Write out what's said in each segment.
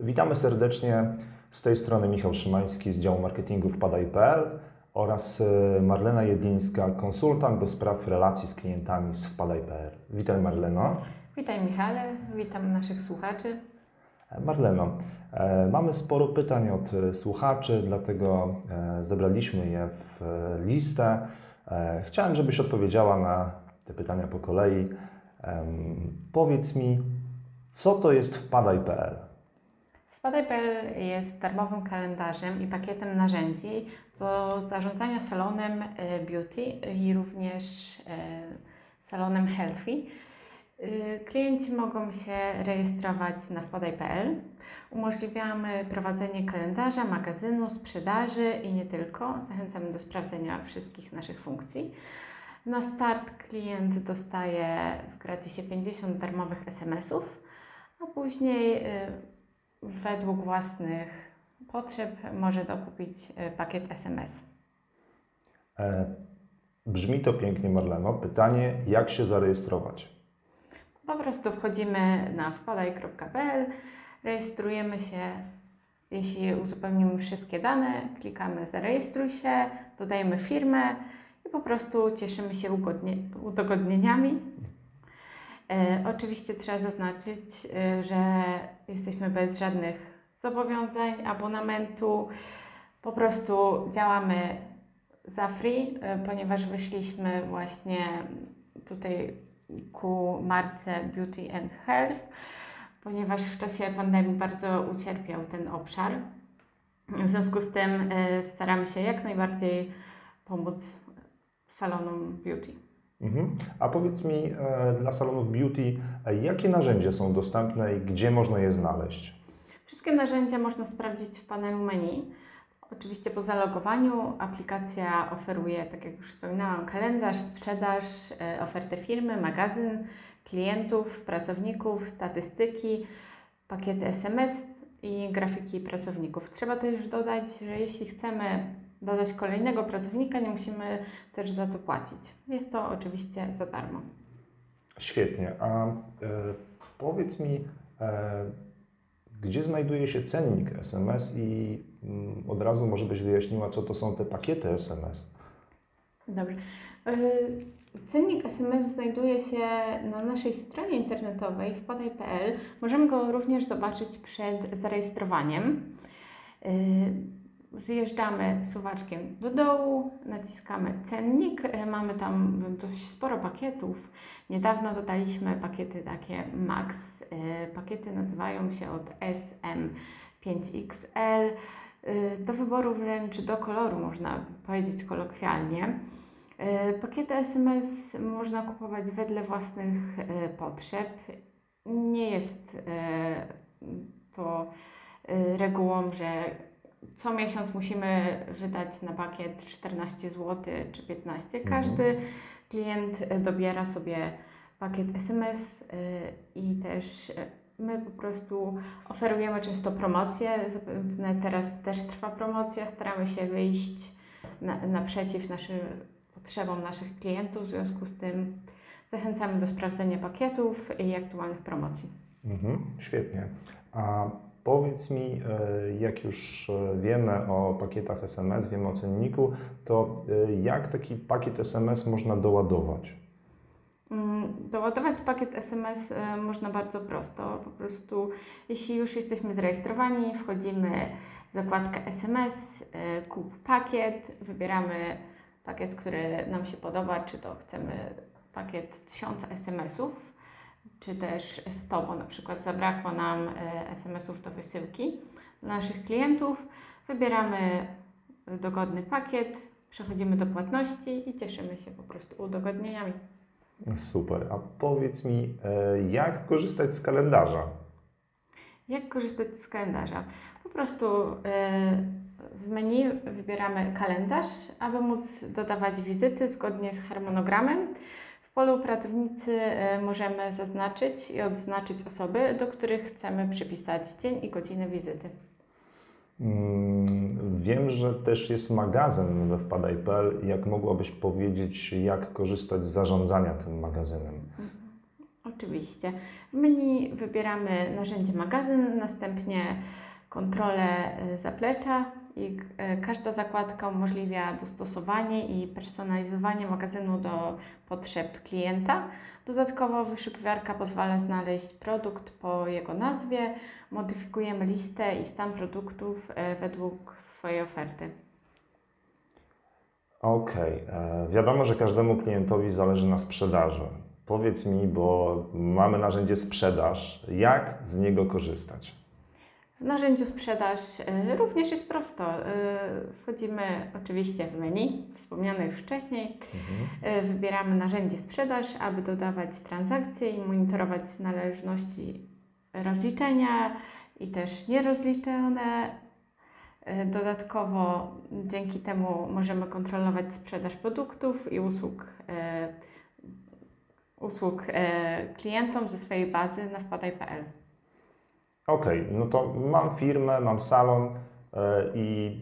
Witamy serdecznie. Z tej strony Michał Szymański z działu marketingu wpadaj.pl oraz e, Marlena Jedlińska, konsultant do spraw relacji z klientami z wpadaj.pl. Witaj Marleno. Witaj Michale, witam naszych słuchaczy. Marleno, e, mamy sporo pytań od e, słuchaczy, dlatego e, zebraliśmy je w listę. Chciałem, żebyś odpowiedziała na te pytania po kolei. Powiedz mi, co to jest wpadaj.pl? Wpadaj.pl jest darmowym kalendarzem i pakietem narzędzi do zarządzania salonem e, beauty i również e, salonem healthy. E, Klienci mogą się rejestrować na wpadaj.pl. Umożliwiamy prowadzenie kalendarza, magazynu, sprzedaży i nie tylko. Zachęcamy do sprawdzenia wszystkich naszych funkcji. Na start klient dostaje w gratisie 50 darmowych SMS-ów, a później według własnych potrzeb może dokupić y, pakiet SMS. E, Brzmi to pięknie, Marleno. Pytanie, jak się zarejestrować? Po prostu wchodzimy na wpadaj.pl, rejestrujemy się. Jeśli uzupełnimy wszystkie dane, klikamy zarejestruj się, dodajemy firmę i po prostu cieszymy się ugodnie, udogodnieniami. E, oczywiście trzeba zaznaczyć, e, że jesteśmy bez żadnych zobowiązań, abonamentu. Po prostu działamy za free, e, ponieważ wyszliśmy właśnie tutaj ku marce Beauty and Health, ponieważ w czasie pandemii bardzo ucierpiał ten obszar. W związku z tym staramy się jak najbardziej pomóc salonom beauty. Mhm. A powiedz mi, e, dla salonów beauty, e, jakie narzędzia są dostępne i gdzie można je znaleźć? Wszystkie narzędzia można sprawdzić w panelu menu. Oczywiście po zalogowaniu aplikacja oferuje, tak jak już wspominałam, kalendarz, sprzedaż, e, ofertę firmy, magazyn, klientów, pracowników, statystyki, pakiety SMS i grafiki pracowników. Trzeba też dodać, że jeśli chcemy dodać kolejnego pracownika, nie musimy też za to płacić. Jest to oczywiście za darmo. Świetnie. A e, powiedz mi, e, gdzie znajduje się cennik SMS i mm, od razu może byś wyjaśniła, co to są te pakiety SMS? Dobrze. Y, Cennik SMS znajduje się na naszej stronie internetowej wpadaj.pl. Możemy go również zobaczyć przed zarejestrowaniem. Zjeżdżamy suwaczkiem do dołu, naciskamy cennik. Y, Mamy tam dość sporo pakietów. Niedawno dodaliśmy pakiety takie Max. Y, Pakiety nazywają się od SM5XL. Y, Do wyboru wręcz do koloru, można powiedzieć kolokwialnie. E, Pakiety SMS można kupować wedle własnych e, potrzeb. Nie jest e, to e, regułą, że co miesiąc musimy wydać na pakiet 14 zł czy 15. Mhm. Każdy klient e, dobiera sobie pakiet SMS e, i też e, my po prostu oferujemy często promocje. Zapewne teraz też trwa promocja. Staramy się wyjść na, naprzeciw naszym potrzebom naszych klientów. W związku z tym zachęcamy do sprawdzenia pakietów i aktualnych promocji. Mhm, świetnie. A powiedz mi, e, jak już e, wiemy o pakietach SMS, wiemy o cenniku, to e, jak taki pakiet SMS można doładować? Mm, Doładować pakiet SMS można bardzo prosto. Po prostu, jeśli już jesteśmy zarejestrowani, wchodzimy w zakładkę SMS, kup pakiet, wybieramy pakiet, który nam się podoba, czy to chcemy pakiet 1000 SMS-ów, czy też 100, bo na przykład zabrakło nam e, SMS-ów do wysyłki dla naszych klientów. Wybieramy dogodny pakiet, przechodzimy do płatności i cieszymy się po prostu udogodnieniami. Super. A powiedz mi, e, jak korzystać z kalendarza? Jak korzystać z kalendarza? Po prostu e, w menu wybieramy kalendarz, aby móc dodawać wizyty zgodnie z harmonogramem. Polu pracownicy e, możemy zaznaczyć i odznaczyć osoby, do których chcemy przypisać dzień i godzinę wizyty. Mm, Wiem, że też jest magazyn we wpadaj.pl. Jak mogłabyś powiedzieć, jak korzystać z zarządzania tym magazynem? Oczywiście. W menu wybieramy narzędzie magazyn, następnie kontrolę y, zaplecza i y, każda zakładka umożliwia dostosowanie i personalizowanie magazynu do potrzeb klienta. Dodatkowo wyszukiwarka pozwala znaleźć produkt po jego nazwie. Modyfikujemy listę i stan produktów y, według swojej oferty. Okej, e, wiadomo, że każdemu klientowi zależy na sprzedaży. Powiedz mi, bo mamy narzędzie sprzedaż, jak z niego korzystać? W narzędziu sprzedaż y, również jest prosto. Y, wchodzimy oczywiście w menu, wspomniane już wcześniej. Y, wybieramy narzędzie sprzedaż, aby dodawać transakcje i monitorować należności rozliczenia i też nierozliczone. Dodatkowo dzięki temu możemy kontrolować sprzedaż produktów i usług, usług klientom ze swojej bazy na wpadaj.pl. Okej, no to mam firmę, mam salon e, i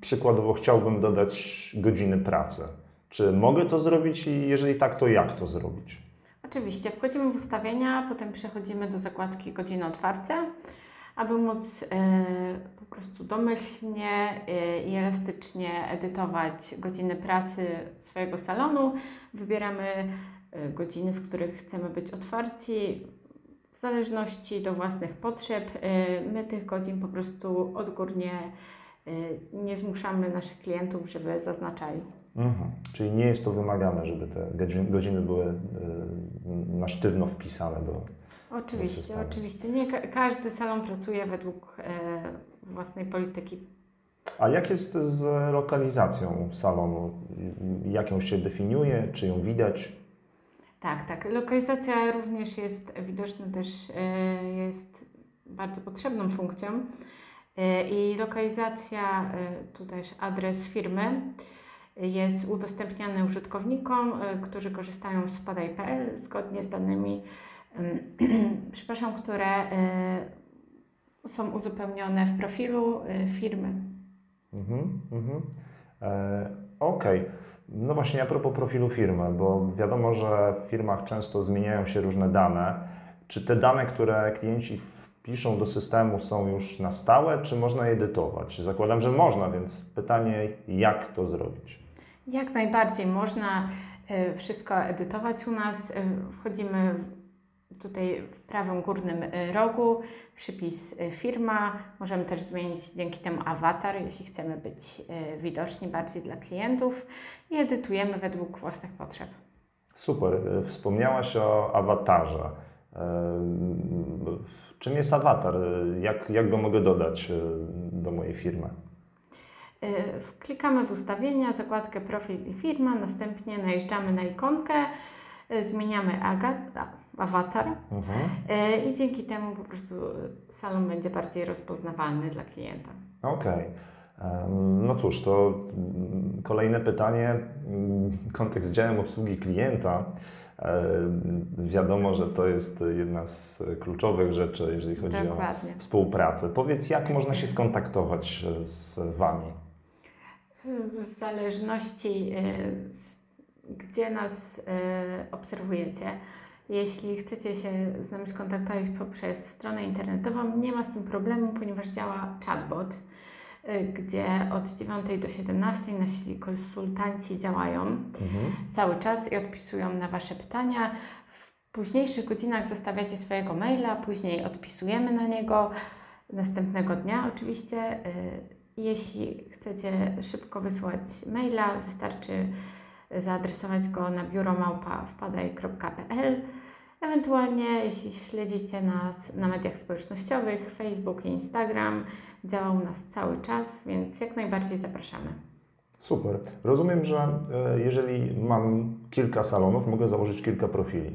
przykładowo chciałbym dodać godziny pracy. Czy mogę to zrobić i jeżeli tak, to jak to zrobić? Oczywiście, wchodzimy w ustawienia, potem przechodzimy do zakładki godziny otwarcia, aby móc e, po prostu domyślnie e, i elastycznie edytować godziny pracy swojego salonu. Wybieramy godziny, w których chcemy być otwarci. W zależności do własnych potrzeb, e, my tych godzin po prostu odgórnie e, nie zmuszamy naszych klientów, żeby zaznaczali. Mhm. Czyli nie jest to wymagane, żeby te godzi- godziny były e, na sztywno wpisane do. Oczywiście, systemu. oczywiście. Nie ka- każdy salon pracuje według własnej polityki. A jak jest z lokalizacją salonu? Jak ją się definiuje? Czy ją widać? Tak, tak. Lokalizacja również jest widoczna, też e, jest bardzo potrzebną funkcją. E, I lokalizacja, e, tu też adres firmy, jest udostępniany użytkownikom, którzy korzystają z spadaj.pl zgodnie z danymi, przepraszam, które są uzupełnione w profilu firmy. Mhm, mhm. E, Okej. No właśnie, a propos profilu firmy, bo wiadomo, że w firmach często zmieniają się różne dane. Czy te dane, które klienci wpiszą do systemu, są już na stałe, czy można je edytować? Zakładam, że można, więc pytanie, jak to zrobić? Jak najbardziej można e, wszystko edytować u nas. E, Wchodzimy tutaj w prawym górnym e, rogu, przypis e, firma. Możemy też zmienić dzięki temu awatar, jeśli chcemy być e, widoczni bardziej dla klientów i edytujemy według własnych potrzeb. Super. Wspomniałaś o awatarze. Czym jest awatar? Jak, jak go mogę dodać do mojej firmy? Klikamy w ustawienia, zakładkę profil i firma, następnie najeżdżamy na ikonkę, zmieniamy aga- a- awatar. Mhm. E, I dzięki temu po prostu e, salon będzie bardziej rozpoznawalny dla klienta. Okej. Em, No cóż, to mm, kolejne pytanie. mm, Kontekst działem obsługi klienta. Em, Wiadomo, że to jest jedna z kluczowych rzeczy, jeżeli chodzi o Dokładnie. współpracę. Powiedz, jak można się skontaktować e, z Wami? W zależności e, gdzie nas e, obserwujecie, jeśli chcecie się z nami skontaktować poprzez stronę internetową, nie ma z tym problemu, ponieważ działa chatbot, e, gdzie od 9 do 17 nasi konsultanci działają. Mhm. cały czas i odpisują na Wasze pytania. W późniejszych godzinach zostawiacie swojego maila, później odpisujemy na niego następnego dnia oczywiście. Y, Jeśli chcecie szybko wysłać maila, wystarczy zaadresować go na biuromałpa.wpadaj.pl Ewentualnie, jeśli śledzicie nas na mediach społecznościowych, Facebook i Instagram, działa u nas cały czas, więc jak najbardziej zapraszamy. Super. Rozumiem, że e, jeżeli mam kilka salonów, mogę założyć kilka profili.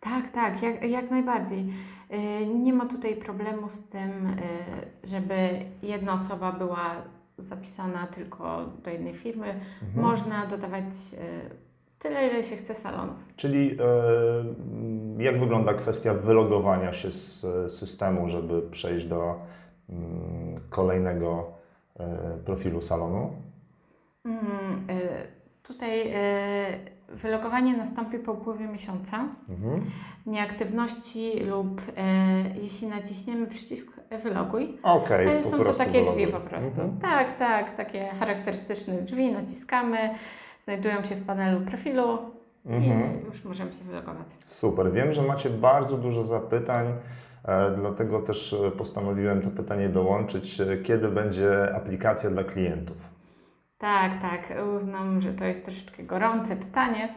Tak, tak, jak, jak najbardziej. Y, Nie ma tutaj problemu z tym, y, żeby jedna osoba była zapisana tylko do jednej firmy. Mhm. Można dodawać tyle, ile się chce salonów. Czyli e, jak wygląda kwestia wylogowania się z e, systemu, żeby przejść do mm, kolejnego e, profilu salonu? Mm, y, Tutaj wylogowanie nastąpi po upływie miesiąca Mhm. nieaktywności lub jeśli naciśniemy przycisk wyloguj. Po Są to takie drzwi wyloguj. po prostu. Mhm. Tak, tak, takie charakterystyczne drzwi, naciskamy, znajdują się w panelu profilu Mhm. i już możemy się wylogować. Super. Wiem, że macie bardzo dużo zapytań, e, dlatego też e, postanowiłem to pytanie dołączyć. E, Kiedy będzie aplikacja dla klientów? Tak, tak, uznam, że to jest troszeczkę gorące pytanie.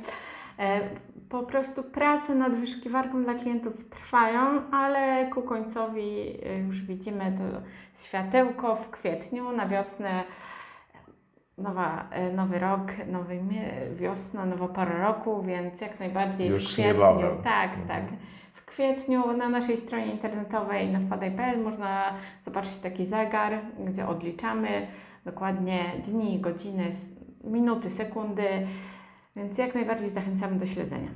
Po prostu prace nad wyszukiwarką dla klientów trwają, ale ku końcowi już widzimy to światełko w kwietniu, na wiosnę nowa, e, nowy rok, nowy wiosna, nowa pora roku, więc jak najbardziej Już w kwietniu. niebawem. Tak, Mhm. tak. W kwietniu na naszej stronie internetowej na wpadaj.pl można zobaczyć taki zegar, gdzie odliczamy dokładnie dni, godziny, minuty, sekundy, więc jak najbardziej zachęcamy do śledzenia.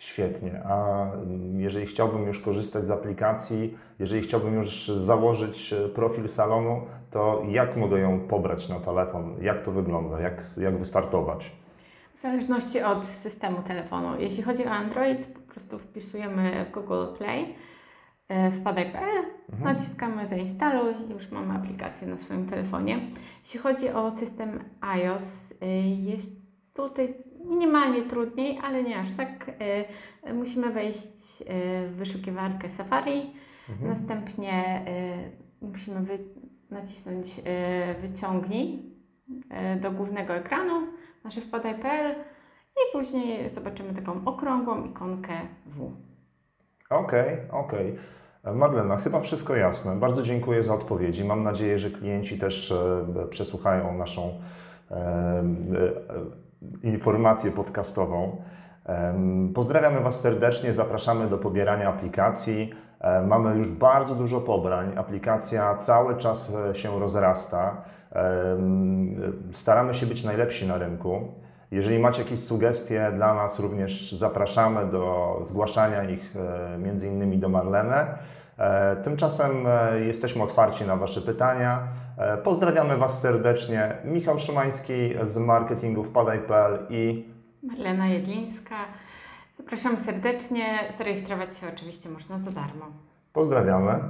Świetnie. A mm, jeżeli chciałbym już korzystać z aplikacji, jeżeli chciałbym już założyć e, profil salonu, to jak mogę ją pobrać na telefon? Jak to wygląda? Jak, jak wystartować? W zależności od systemu telefonu. Jeśli chodzi o Android, po prostu wpisujemy w Google Play e, wpadaj.pl, Mhm. naciskamy zainstaluj i już mamy aplikację na swoim telefonie. Jeśli chodzi o system iOS, y, jest tutaj minimalnie trudniej, ale nie aż tak. Y, Musimy wejść y, w wyszukiwarkę Safari, Mhm. następnie y, musimy wy, nacisnąć wyciągnij do głównego ekranu, nasze wpadaj.pl i później zobaczymy taką okrągłą ikonkę W. Okej, okej. E, Madlena, chyba wszystko jasne. Bardzo dziękuję za odpowiedzi. Mam nadzieję, że klienci też e, przesłuchają naszą e, e, informację podcastową. Pozdrawiamy Was serdecznie, zapraszamy do pobierania aplikacji. Mamy już bardzo dużo pobrań. Aplikacja cały czas e, się rozrasta. Staramy się być najlepsi na rynku. Jeżeli macie jakieś sugestie dla nas, również zapraszamy do zgłaszania ich e, między innymi do Marlenę. E, Tymczasem e, jesteśmy otwarci na Wasze pytania. E, Pozdrawiamy Was serdecznie. Michał Szymański z marketingu wpadaj.pl i Marlena Jedlińska. Zapraszam serdecznie. Zarejestrować się oczywiście można za darmo. pozdrawiamy.